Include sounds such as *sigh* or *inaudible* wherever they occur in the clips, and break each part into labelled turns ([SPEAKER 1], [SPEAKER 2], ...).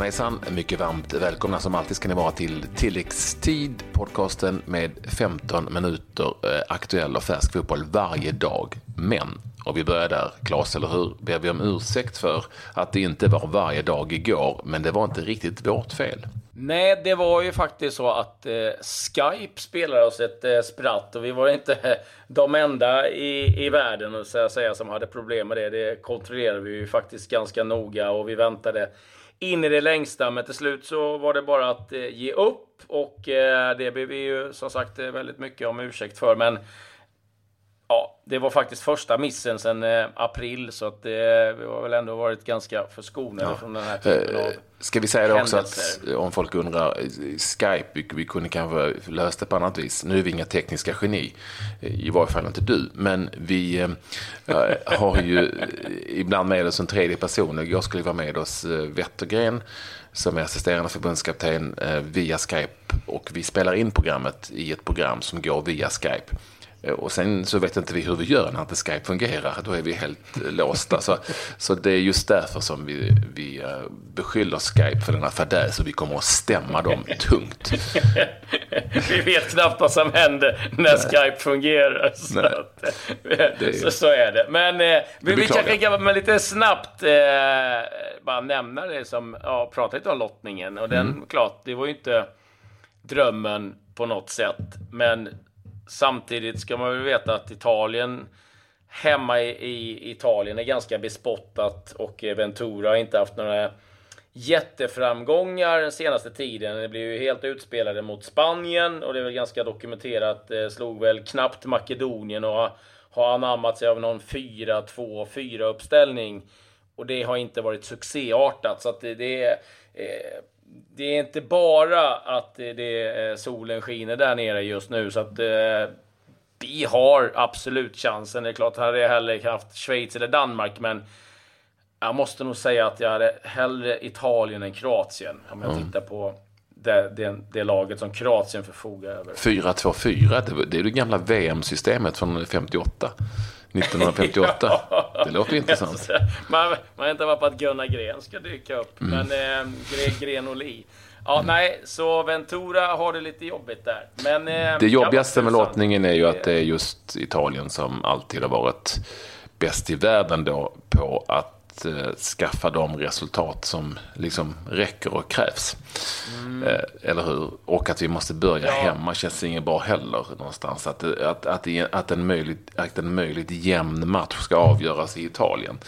[SPEAKER 1] Hejsan hejsan! Mycket varmt välkomna som alltid ska ni vara till Tilläggstid, podcasten med 15 minuter eh, aktuell och färsk fotboll varje dag. Men, och vi börjar där, Claes, eller hur? Ber vi om ursäkt för att det inte var varje dag igår, men det var inte riktigt vårt fel.
[SPEAKER 2] Nej, det var ju faktiskt så att eh, Skype spelade oss ett eh, spratt och vi var inte *laughs* de enda i, i världen så att säga, som hade problem med det. Det kontrollerade vi ju faktiskt ganska noga och vi väntade in i det längsta. Men till slut så var det bara att eh, ge upp och eh, det ber vi ju som sagt eh, väldigt mycket om ursäkt för. Men Ja, det var faktiskt första missen sedan eh, april, så att det, vi har väl ändå varit ganska förskonade ja. från den här typen av
[SPEAKER 1] Ska vi säga det också att om folk undrar, Skype, vi, vi kunde kanske lösa det på annat vis. Nu är vi inga tekniska geni, i varje fall inte du, men vi äh, har ju ibland med oss en tredje person. Jag skulle vara med oss Wettergren som är assisterande förbundskapten via Skype och vi spelar in programmet i ett program som går via Skype. Eh, och sen så vet inte vi hur vi gör när inte Skype fungerar. Då är vi helt eh, låsta. Så, så det är just därför som vi, vi eh, beskyller Skype för denna fadäs och vi kommer att stämma dem tungt. *laughs*
[SPEAKER 2] vi vet knappt vad som händer när Nej. Skype fungerar. Så, att, är... så, så, är det. Men eh, vi, vi kanske kan lite snabbt eh, bara nämna det som, ja, prata lite om lottningen. Och den, mm. klart, det var ju inte drömmen på något sätt. Men Samtidigt ska man väl veta att Italien hemma i, i Italien är ganska bespottat och Ventura har inte haft några jätteframgångar den senaste tiden. Det blev ju helt utspelade mot Spanien och det är väl ganska dokumenterat. Eh, slog väl knappt Makedonien och har anammat sig av någon 4-2-4 uppställning. Och det har inte varit succéartat. Så att det, det är eh, det är inte bara att det, solen skiner där nere just nu, så att eh, vi har absolut chansen. Det är klart, hade jag hellre haft Schweiz eller Danmark, men jag måste nog säga att jag hade hellre Italien än Kroatien. Om jag mm. tittar på det, det, det, laget som Kroatien förfogar över.
[SPEAKER 1] 4-2-4, det, det är det gamla VM-systemet från 58. 1958. *laughs* ja. Det låter intressant.
[SPEAKER 2] Man, man väntar bara på att Gunnar Gren ska dyka upp. Mm. Men eh, Gren och Li. Ja, mm. nej, så Ventura har det lite jobbigt där. Men,
[SPEAKER 1] eh, det jobbigaste med lottningen är ju att det är just Italien som alltid har varit bäst i världen då på att eh, skaffa de resultat som liksom räcker och krävs. Mm. Eh, eller hur? Och att vi måste börja ja. hemma känns inget bra heller någonstans. Att, att, att, att, en möjligt, att en möjligt jämn match ska avgöras i Italien.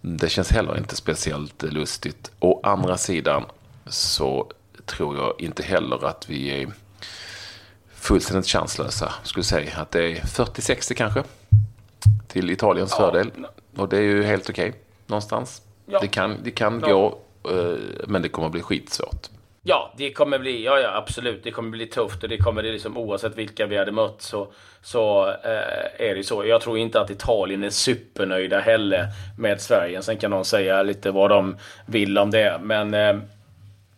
[SPEAKER 1] Det känns heller inte speciellt lustigt. Å andra sidan så tror jag inte heller att vi är fullständigt chanslösa. Skulle säga att det är 40-60 kanske. Till Italiens ja. fördel. Och det är ju helt okej. Okay någonstans. Ja. Det kan, det kan ja. gå, eh, men det kommer bli skitsvårt.
[SPEAKER 2] Ja, det kommer bli, ja, ja absolut, det kommer bli tufft och det kommer det liksom oavsett vilka vi hade mött så, så eh, är det så. Jag tror inte att Italien är supernöjda heller med Sverige. Sen kan de säga lite vad de vill om det, men eh,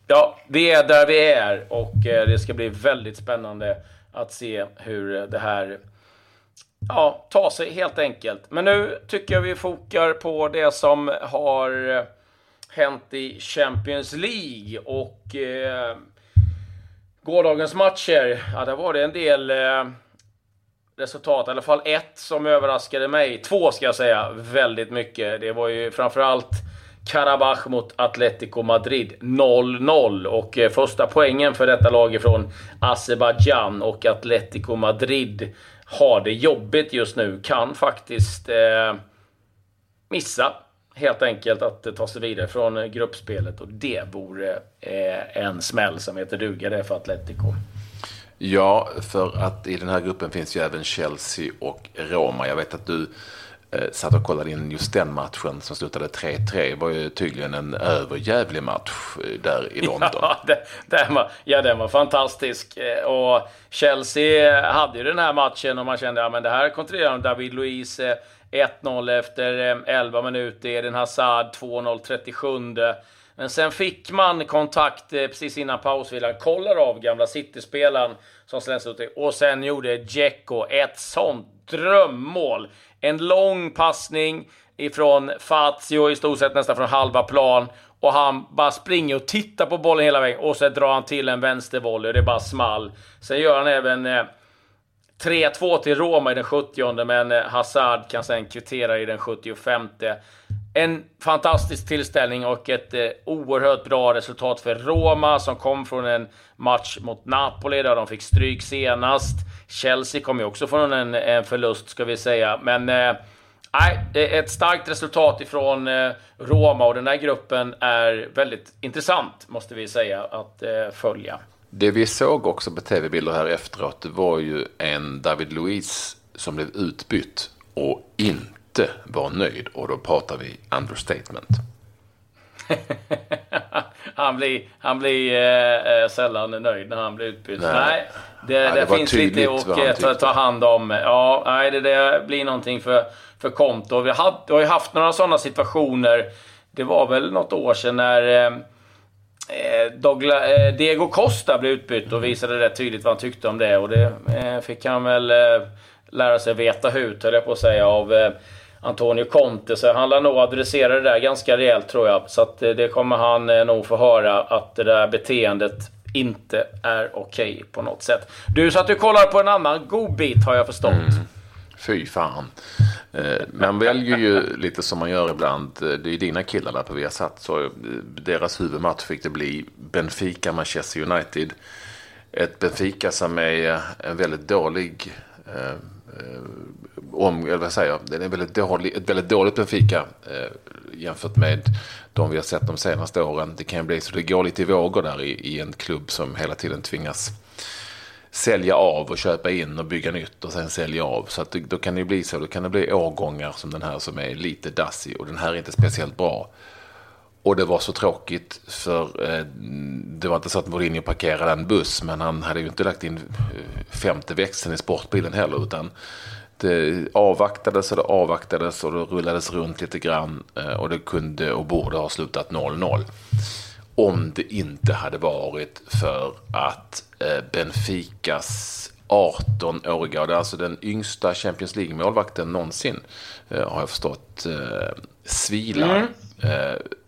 [SPEAKER 2] ja, vi är där vi är och eh, det ska bli väldigt spännande att se hur det här ja, ta sig helt enkelt. Men nu tycker jag vi fokar på det som har eh, hänt i Champions League och eh, gårdagens matcher. Ja, där var det en del eh, resultat, i alla fall ett som överraskade mig. Två ska jag säga, väldigt mycket. Det var ju framförallt Karabach mot Atletico Madrid 0-0 och eh, första poängen för detta lag ifrån Azerbajdzjan och Atletico Madrid har det jobbigt just nu kan faktiskt eh, missa helt enkelt att ta sig vidare från eh, gruppspelet och det vore eh, en smäll som heter duga det för Atletico.
[SPEAKER 1] Ja, för att i den här gruppen finns ju även Chelsea och Roma. Jag vet att du eh, satt och kollade in just den matchen som slutade 3-3. Det var ju tydligen en överjävlig match eh, där i *laughs* London.
[SPEAKER 2] Ja, det, den var, ja, den var fantastisk. Eh, och Chelsea hade ju den här matchen och man kände att ja, det här kontrollerar David Luiz. 1-0 efter 11 minuter. Eden Hazard 2-0 37. Men sen fick man kontakt precis innan pausvilan. Kollar av gamla City-spelaren som slängs ut. Och sen gjorde Dzeko ett sånt drömmål. En lång passning ifrån Fazio i stort sett nästan från halva plan. Och han bara springer och tittar på bollen hela vägen. Och så drar han till en vänstervolley och det bara small. Sen gör han även eh, 3-2 till Roma i den 70 men eh, Hazard kan sen kvittera i den 75 en fantastisk tillställning och ett eh, oerhört bra resultat för Roma som kom från en match mot Napoli där de fick stryk senast. Chelsea kom ju också från en, en förlust ska vi säga. Men eh, ett starkt resultat ifrån eh, Roma och den där gruppen är väldigt intressant måste vi säga att eh, följa.
[SPEAKER 1] Det vi såg också på tv-bilder här efteråt det var ju en David Luiz som blev utbytt och inte inte var nöjd och då pratar vi understatement. *laughs*
[SPEAKER 2] han blir, han blir eh, eh, sällan nöjd när han blir utbytt. Nej, nej det, ja, det, det finns lite att ta, ta hand om. Ja, nej, det, det blir någonting för, för konto. Vi har, vi har ju haft några sådana situationer. Det var väl något år sedan när eh, eh Douglas, eh, Diego Costa blev utbytt och visade rätt tydligt vad han tyckte om det. Och det eh, fick han väl lära sig veta hut, höll jag på att säga, av Antonio Conte. Så han lär nog adressera det där ganska rejält tror jag. Så att eh, det kommer han eh, nog få höra att det där beteendet inte är okej okay på något sätt. Du, så att du kollar på en annan godbit har jag förstått. Mm.
[SPEAKER 1] Fy fan. Eh, man väljer ju *laughs* lite som man gör ibland. Det är dina killar där på Viasat. Så deras huvudmatch fick det bli Benfica-Manchester United. Ett Benfica som är en väldigt dålig om, eller vad säger jag, den är väldigt dålig, ett väldigt dåligt Benfica eh, jämfört med de vi har sett de senaste åren. Det kan bli så det går lite i vågor där i, i en klubb som hela tiden tvingas sälja av och köpa in och bygga nytt och sen sälja av. Så att då kan det bli så. Då kan det bli årgångar som den här som är lite dassig och den här är inte speciellt bra. Och det var så tråkigt för eh, det var inte så att Mourinho parkerade en buss men han hade ju inte lagt in eh, femte växeln i sportbilen heller utan det avvaktades och det avvaktades och det rullades runt lite grann eh, och det kunde och borde ha slutat 0-0. Om det inte hade varit för att eh, Benficas 18-åriga, och det är alltså den yngsta Champions League-målvakten någonsin, eh, har jag förstått, Svila, mm.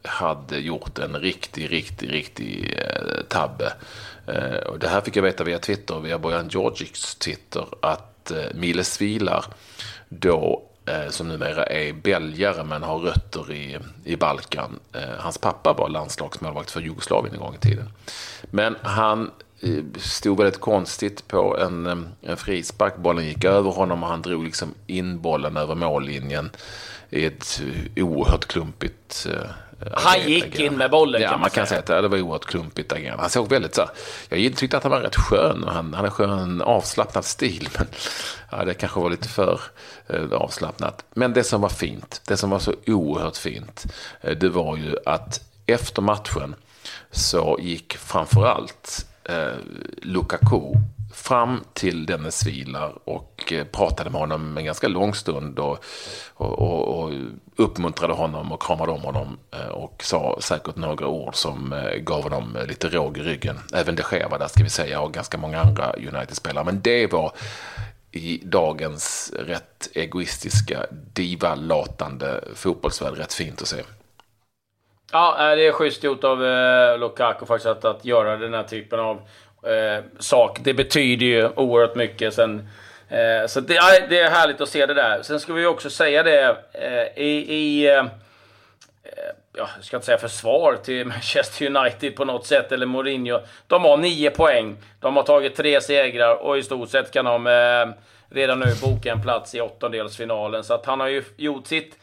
[SPEAKER 1] hade gjort en riktig, riktig, riktig tabbe. Och det här fick jag veta via Twitter, via Bojan Djordjics Twitter, att att eh, Miles Vilar då eh, som numera är belgare men har rötter i, i Balkan. Eh, hans pappa var landslagsmålvakt för Jugoslavien en gång i tiden. Men han stod väldigt konstigt på en, en frispark. Bollen gick över honom och han drog liksom in bollen över mållinjen i ett oerhört klumpigt
[SPEAKER 2] han gick agerande. in med bollen
[SPEAKER 1] ja, kan man, man kan säga. säga att det var oerhört klumpigt agerande. Han såg väldigt så jag tyckte att han var rätt skön. Han hade skön avslappnad stil. *laughs* Men ja, det kanske var lite för eh, avslappnat. Men det som var fint, det som var så oerhört fint, eh, det var ju att efter matchen så gick framförallt eh, Lukaku fram till Dennis Vilar och eh, pratade med honom en ganska lång stund och, och, och, och uppmuntrade honom och kramade om honom eh, och sa säkert några ord som eh, gav honom lite råg i ryggen. Även de Gea var där ska vi säga och ganska många andra United-spelare. Men det var i dagens rätt egoistiska, divalatande fotbollsvärld rätt fint att se.
[SPEAKER 2] Ja, det är schysst gjort av Lukaku faktiskt att, att göra den här typen av eh, sak. Det betyder ju oerhört mycket. Sen, eh, så det, det, är härligt att se det där. Sen ska vi också säga det eh, i... i eh, eh ja, jag ska inte säga försvar till *laughs* Manchester United på något sätt, eller Mourinho. De har nio poäng. De har tagit tre segrar och i stort sett kan de eh, redan nu boka en plats i åttondelsfinalen. Så att han har ju gjort sitt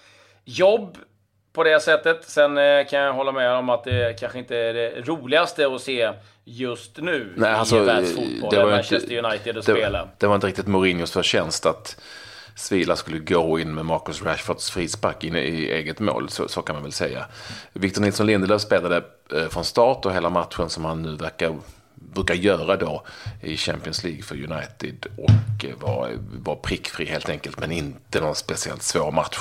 [SPEAKER 2] jobb på det sättet. Sen eh, kan jag hålla med om att det kanske inte är det roligaste att se just nu Nej, alltså, i världsfotboll, det var Manchester inte, United att
[SPEAKER 1] det,
[SPEAKER 2] spela.
[SPEAKER 1] Det var inte riktigt Mourinhos förtjänst att Svila skulle gå in med Marcus Rashfords frispark in i eget mål, så, så kan man väl säga. Victor Nilsson Lindelöf spelade eh, från start och hela matchen som han nu verkar brukar göra då i Champions League för United och eh, var, var prickfri helt enkelt men inte någon speciellt svår match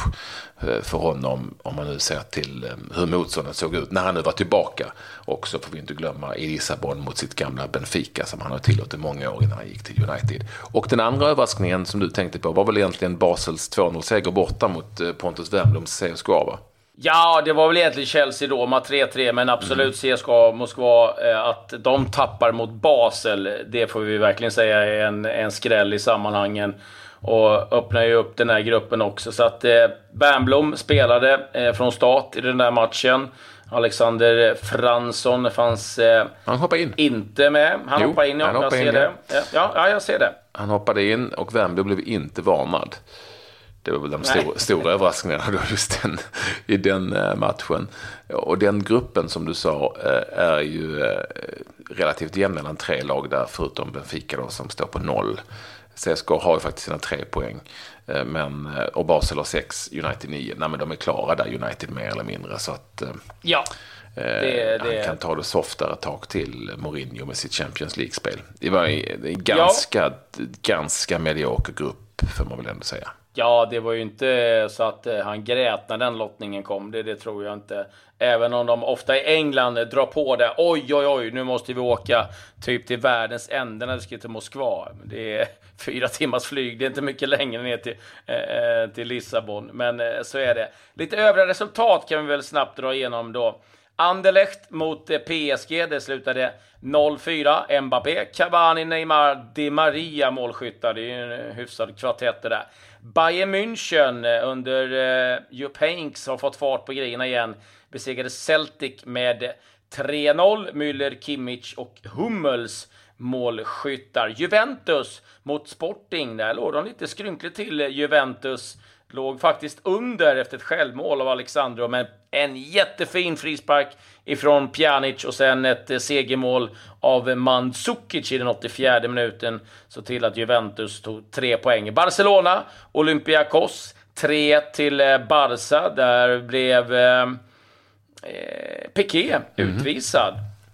[SPEAKER 1] eh, för honom om man nu ser till eh, hur motståndet såg ut när han nu var tillbaka också får vi inte glömma i Lissabon mot sitt gamla Benfica som han har tillåtit många år innan han gick till United. Och den andra överraskningen som du tänkte på var väl egentligen Basels 2-0-seger borta mot Pontus Wernbloms CSKA va?
[SPEAKER 2] Ja, det var väl egentligen Chelsea-Roma 3-3, men absolut mm. CSKA Moskva. Eh, att de tappar mot Basel, det får vi verkligen säga är en, en skräll i sammanhangen. Och öppnar ju upp den här gruppen också. Så att eh, Bernblom spelade eh, från start i den där matchen. Alexander Fransson fanns eh,
[SPEAKER 1] han hoppade in.
[SPEAKER 2] inte med. Han jo, hoppade in, ja. Han hoppade jag in, ser det. Ja, ja, jag ser det.
[SPEAKER 1] Han hoppade in och Wembley blev inte varnad. Det var väl de stora, stora överraskningarna då just den, i den eh, matchen. Och den gruppen som du sa eh, är ju eh, relativt jämn mellan tre lag där, förutom Benfica då, som står på noll. CSKA har ju faktiskt sina tre poäng. Men, och Basel har sex, United nio. Nej, men de är klara där, United mer eller mindre. Så att,
[SPEAKER 2] ja.
[SPEAKER 1] Det, han kan ta det softare tag till, Mourinho, med sitt Champions League-spel. Det var en ganska, ja. ganska medioker grupp, får man väl ändå säga.
[SPEAKER 2] Ja, det var ju inte så att eh, han grät när den lottningen kom. Det, det tror jag inte. Även om de ofta i England drar på det. Oj, oj, oj, nu måste vi åka typ till världens ände när vi ska till Moskva. Det är *laughs* fyra timmars flyg. Det är inte mycket längre ner till, eh, eh till Lissabon. Men eh, så är det. Lite övriga resultat kan vi väl snabbt dra igenom då. Anderlecht mot eh, PSG, det slutade 0-4. Mbappé, Cavani, Neymar, Di Maria målskyttar. Det är ju en eh, hyfsad kvartett det där. Bayern München eh, under eh, Jupp Heynckes har fått fart på grejerna igen. Besegrade Celtic med 3-0. Müller, Kimmich och Hummels målskyttar. Juventus mot Sporting. Där låg de lite skrynkligt till, Juventus. Låg faktiskt under efter ett självmål av Alexandro, men en jättefin frispark ifrån Pjanic och sen ett eh, segermål av Mandzukic i den 84 minuten. Så till att Juventus tog tre poäng. Barcelona, Olympiakos, 3 till eh, Barca. Där blev eh, eh Piqué mm.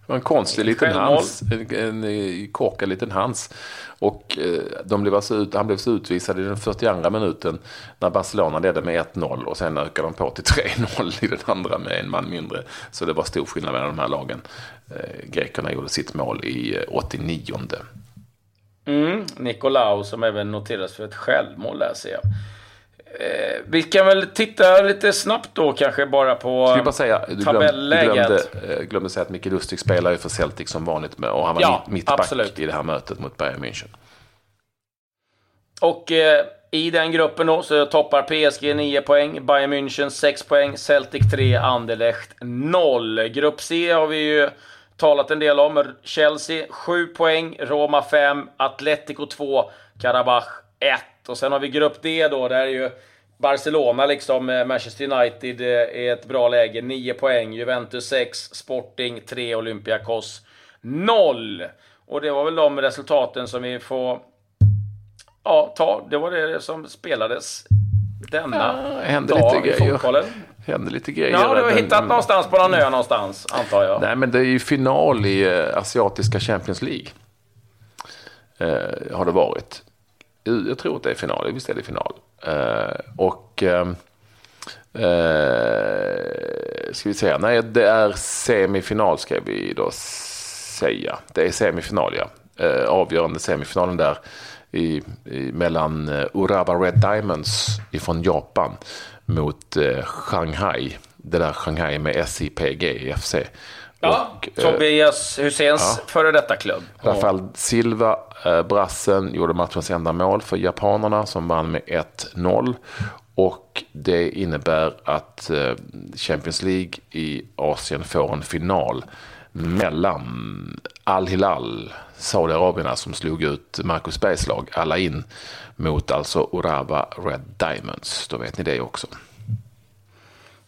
[SPEAKER 2] Utvisad.
[SPEAKER 1] En konstig liten hans, en, en, en korkad liten hans. Och eh, de blev alltså ut, han blev så utvisad i den 42 minuten när Barcelona ledde med 1-0 och sen ökade de på till 3-0 i den andra med en man mindre. Så det var stor skillnad mellan de här lagen. Eh, grekerna gjorde sitt mål i 89.
[SPEAKER 2] Eh, mm, Nikolaou som även noteras för ett självmål där ser jag. Eh, vi kan väl titta lite snabbt då kanske bara på
[SPEAKER 1] Ska bara säga, du tabelläget. Glömde, glömde, eh, glömde säga att Micke Lustig spelar ju för Celtic som vanligt med, och han var ja, mittback absolut. i det här mötet mot Bayern München.
[SPEAKER 2] Och eh, i den gruppen då så toppar PSG 9 poäng, Bayern München 6 poäng, Celtic 3, Anderlecht 0. Grupp C har vi ju talat en del om. Chelsea 7 poäng, Roma 5, Atletico 2, Karabach 1. Och sen har vi grupp D då, där är ju Barcelona liksom, eh, Manchester United är ett bra läge, 9 poäng. Juventus 6, Sporting 3, Olympiakos 0. Och det var väl de resultaten som vi får ja, ta. Det var det som spelades denna ja, dag i fotbollen.
[SPEAKER 1] Händer lite grejer.
[SPEAKER 2] Ja, du har hittat den, någonstans på någon ö någonstans, antar jag.
[SPEAKER 1] Nej, men det är ju final i uh, Asiatiska Champions League. Uh, har det varit. Jag tror att det är final, visst är det final. Uh, och uh, ska vi säga, nej det är semifinal ska vi då säga. Det är semifinal ja. Uh, avgörande semifinalen där i, i, mellan Urawa Red Diamonds ifrån Japan mot Shanghai. Det där Shanghai med SIPG FC.
[SPEAKER 2] Ja, och, Tobias Husseins ja, före detta klubb.
[SPEAKER 1] Rafael Silva Eh, brassen gjorde matchens enda mål för japanerna som vann med 1-0. Och det innebär att eh, Champions League i Asien får en final mellan Al-Hilal, Saudiarabien som slog ut Marcus Bergs lag, alla in mot alltså Urawa Red Diamonds. Då vet ni det också.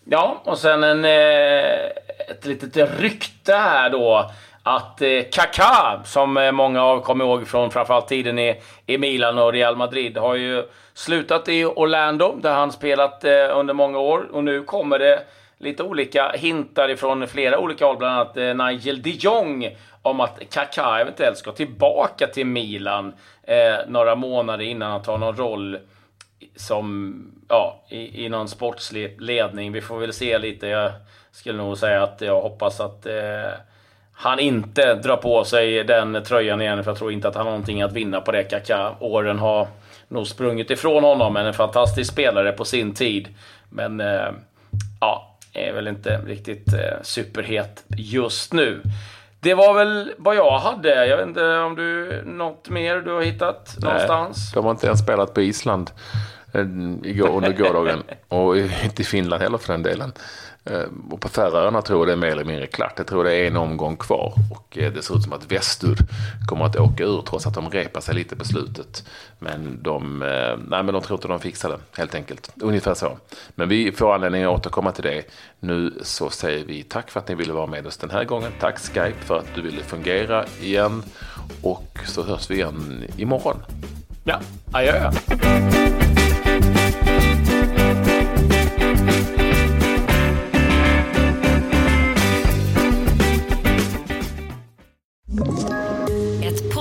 [SPEAKER 2] Ja, och sen en, eh, ett litet rykte här då att eh, Kaká, som eh, många av kommer ihåg från framförallt tiden i, i Milan och Real Madrid, har ju slutat i Orlando där han spelat under många år. Och nu kommer det lite olika hintar ifrån flera olika håll, bland annat Nigel de Jong om att Kaká eventuellt ska tillbaka till Milan eh, några månader innan han tar någon roll som, ja, i, i någon sportslig ledning. Vi får väl se lite. Jag skulle nog säga att jag hoppas att eh, han inte drar på sig den tröjan igen, för jag tror inte att han har någonting att vinna på det. Kaka. Åren har nog sprungit ifrån honom, men en fantastisk spelare på sin tid. Men eh, ja, är väl inte riktigt eh, superhet just nu. Det var väl vad jag hade. Jag vet inte om du något mer du har hittat någonstans?
[SPEAKER 1] Nej, de har inte ens spelat på Island Eh, under gårdagen. och inte i Finland heller för den delen. Eh, och på Färöarna tror jag det är mer eller mindre klart. Jag tror det är en omgång kvar. Och eh, det ser ut som att Västud kommer att åka ur trots att de repar sig lite på slutet. Men de, nej, men de tror inte de fixar det helt enkelt. Ungefär så. Men vi får anledning att återkomma till det. Nu så säger vi tack för att ni ville vara med oss den här gången. Tack Skype för att du ville fungera igen. Och så hörs vi igen imorgon.
[SPEAKER 2] Ja, adjö.